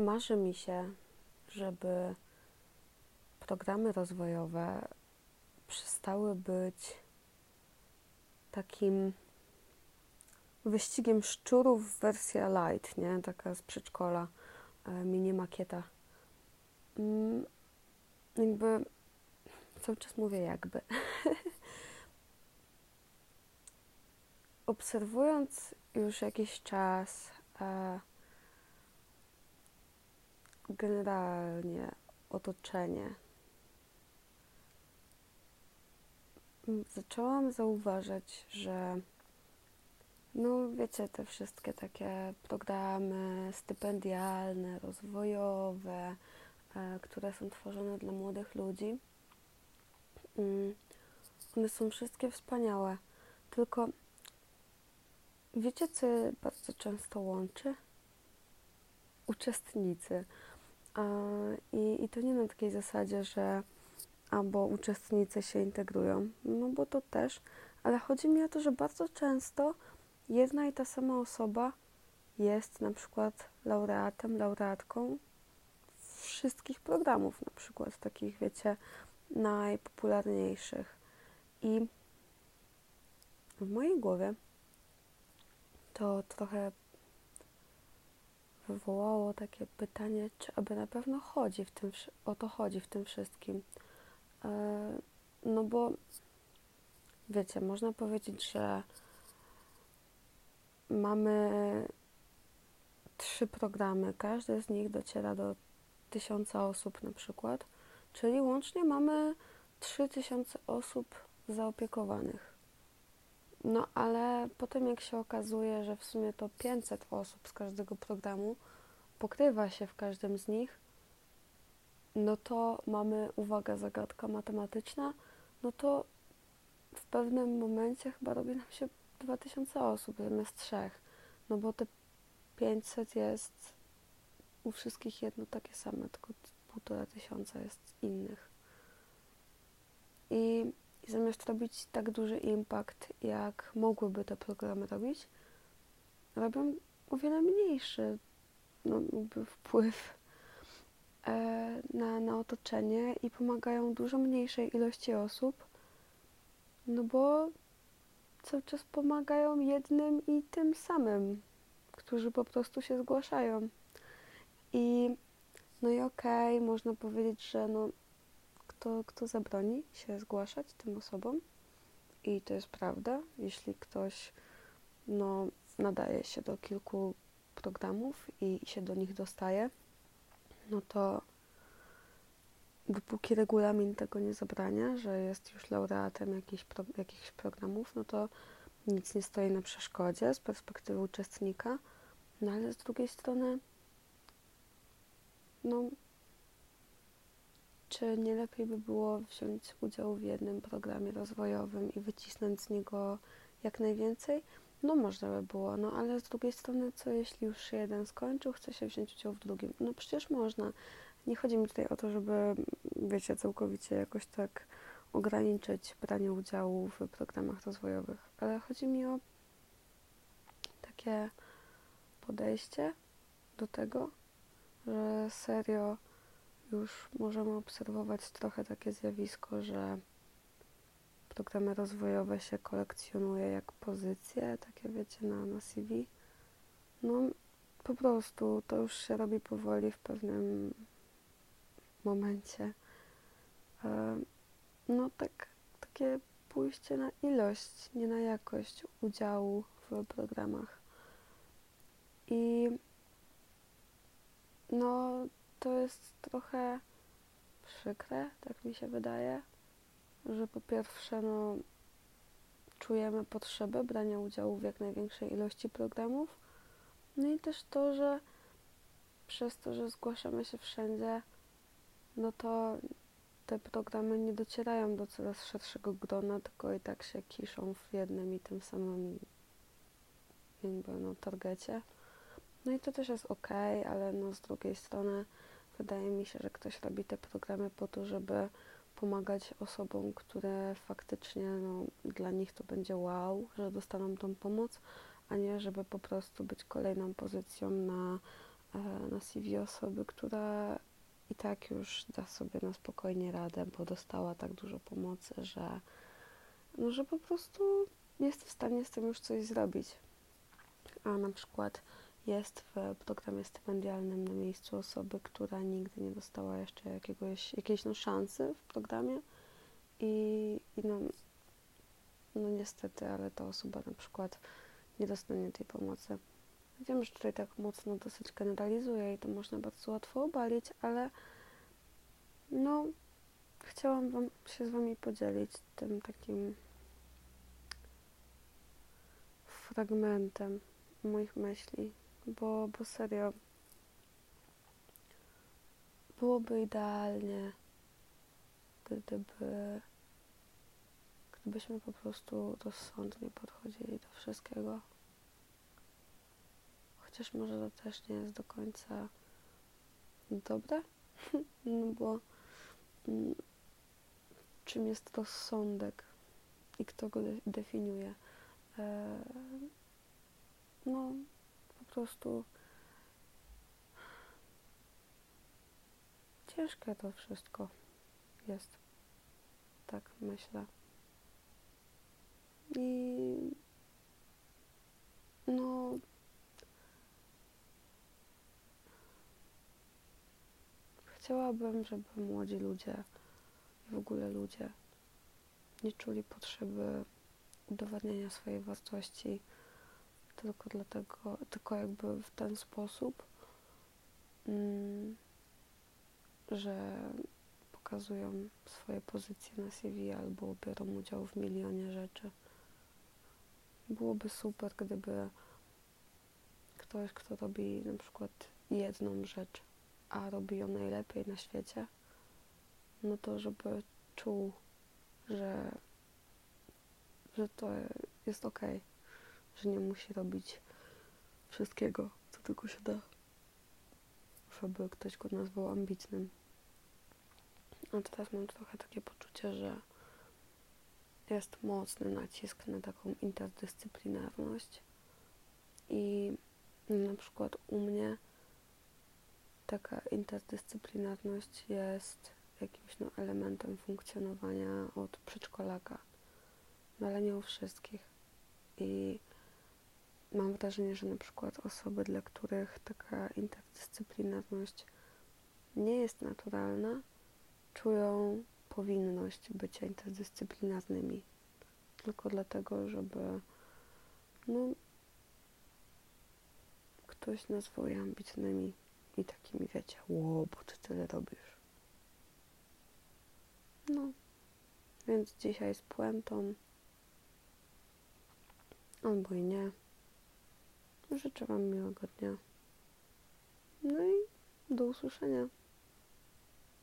Marzy mi się, żeby programy rozwojowe przestały być takim wyścigiem szczurów wersja light, nie? Taka z przedszkola, e, mini makieta. Mm, jakby cały czas mówię jakby. Obserwując już jakiś czas e, generalnie otoczenie, zaczęłam zauważać, że no wiecie, te wszystkie takie programy stypendialne, rozwojowe, e, które są tworzone dla młodych ludzi, mm, one są wszystkie wspaniałe. Tylko wiecie, co bardzo często łączy? Uczestnicy. I, I to nie na takiej zasadzie, że albo uczestnicy się integrują, no bo to też, ale chodzi mi o to, że bardzo często jedna i ta sama osoba jest na przykład laureatem, laureatką wszystkich programów, na przykład takich, wiecie, najpopularniejszych. I w mojej głowie to trochę wywołało takie pytanie, czy aby na pewno chodzi w tym, o to chodzi w tym wszystkim. E, no bo wiecie, można powiedzieć, że mamy trzy programy, każdy z nich dociera do tysiąca osób na przykład, czyli łącznie mamy 3000 osób zaopiekowanych. No ale potem jak się okazuje, że w sumie to 500 osób z każdego programu pokrywa się w każdym z nich, no to mamy, uwaga, zagadka matematyczna, no to w pewnym momencie chyba robi nam się 2000 osób zamiast trzech, no bo te 500 jest u wszystkich jedno takie same, tylko półtora tysiąca jest innych. Zamiast robić tak duży impact, jak mogłyby te programy robić, robią o wiele mniejszy no, wpływ e, na, na otoczenie i pomagają dużo mniejszej ilości osób, no bo cały czas pomagają jednym i tym samym, którzy po prostu się zgłaszają. I no i okej, okay, można powiedzieć, że no, kto, kto zabroni się zgłaszać tym osobom? I to jest prawda, jeśli ktoś no, nadaje się do kilku programów i, i się do nich dostaje, no to dopóki regulamin tego nie zabrania, że jest już laureatem jakichś, pro, jakichś programów, no to nic nie stoi na przeszkodzie z perspektywy uczestnika, no ale z drugiej strony, no, czy nie lepiej by było wziąć udział w jednym programie rozwojowym i wycisnąć z niego jak najwięcej? No można by było, no ale z drugiej strony, co jeśli już jeden skończył, chce się wziąć udział w drugim? No przecież można. Nie chodzi mi tutaj o to, żeby, wiecie, całkowicie jakoś tak ograniczyć branie udziału w programach rozwojowych, ale chodzi mi o takie podejście do tego, że serio już możemy obserwować trochę takie zjawisko, że programy rozwojowe się kolekcjonuje jak pozycje, takie wiecie, na, na CV. No po prostu to już się robi powoli w pewnym momencie. E, no tak, takie pójście na ilość, nie na jakość udziału w programach. I no to jest trochę przykre, tak mi się wydaje, że po pierwsze no czujemy potrzebę brania udziału w jak największej ilości programów, no i też to, że przez to, że zgłaszamy się wszędzie, no to te programy nie docierają do coraz szerszego grona, tylko i tak się kiszą w jednym i tym samym jakby no, targecie. No i to też jest ok, ale no z drugiej strony wydaje mi się, że ktoś robi te programy po to, żeby pomagać osobom, które faktycznie no, dla nich to będzie wow, że dostaną tą pomoc, a nie żeby po prostu być kolejną pozycją na e, na CV osoby, która i tak już da sobie na spokojnie radę, bo dostała tak dużo pomocy, że, no, że po prostu jest w stanie z tym już coś zrobić. A na przykład jest w programie stypendialnym na miejscu osoby, która nigdy nie dostała jeszcze jakiegoś, jakiejś no, szansy w programie i, i no, no niestety, ale ta osoba na przykład nie dostanie tej pomocy. Wiem, że tutaj tak mocno dosyć generalizuję i to można bardzo łatwo obalić, ale no chciałam wam, się z Wami podzielić tym takim fragmentem moich myśli, bo, bo serio byłoby idealnie, gdyby gdybyśmy po prostu rozsądnie podchodzili do wszystkiego. Chociaż może to też nie jest do końca dobre, no bo mm, czym jest rozsądek i kto go de definiuje? E, no, prostu ciężkie to wszystko jest. Tak myślę. I no chciałabym, żeby młodzi ludzie i w ogóle ludzie nie czuli potrzeby udowadniania swojej wartości tylko dlatego, tylko jakby w ten sposób, mm, że pokazują swoje pozycje na CV albo biorą udział w milionie rzeczy. Byłoby super, gdyby ktoś, kto robi na przykład jedną rzecz, a robi ją najlepiej na świecie, no to żeby czuł, że, że to jest ok, że nie musi robić wszystkiego, co tylko się da, żeby ktoś go nazwał ambitnym. A teraz mam trochę takie poczucie, że jest mocny nacisk na taką interdyscyplinarność i na przykład u mnie taka interdyscyplinarność jest jakimś no, elementem funkcjonowania od przedszkolaka, no ale nie u wszystkich. I mam wrażenie, że na przykład osoby, dla których taka interdyscyplinarność nie jest naturalna, czują powinność bycia interdyscyplinarnymi. Tylko dlatego, żeby no, ktoś nazwał je ambitnymi i takimi, wiecie, ło, bo ty tyle robisz. No, więc dzisiaj z puentą albo i nie. Życzę Wam miłego dnia. No i do usłyszenia.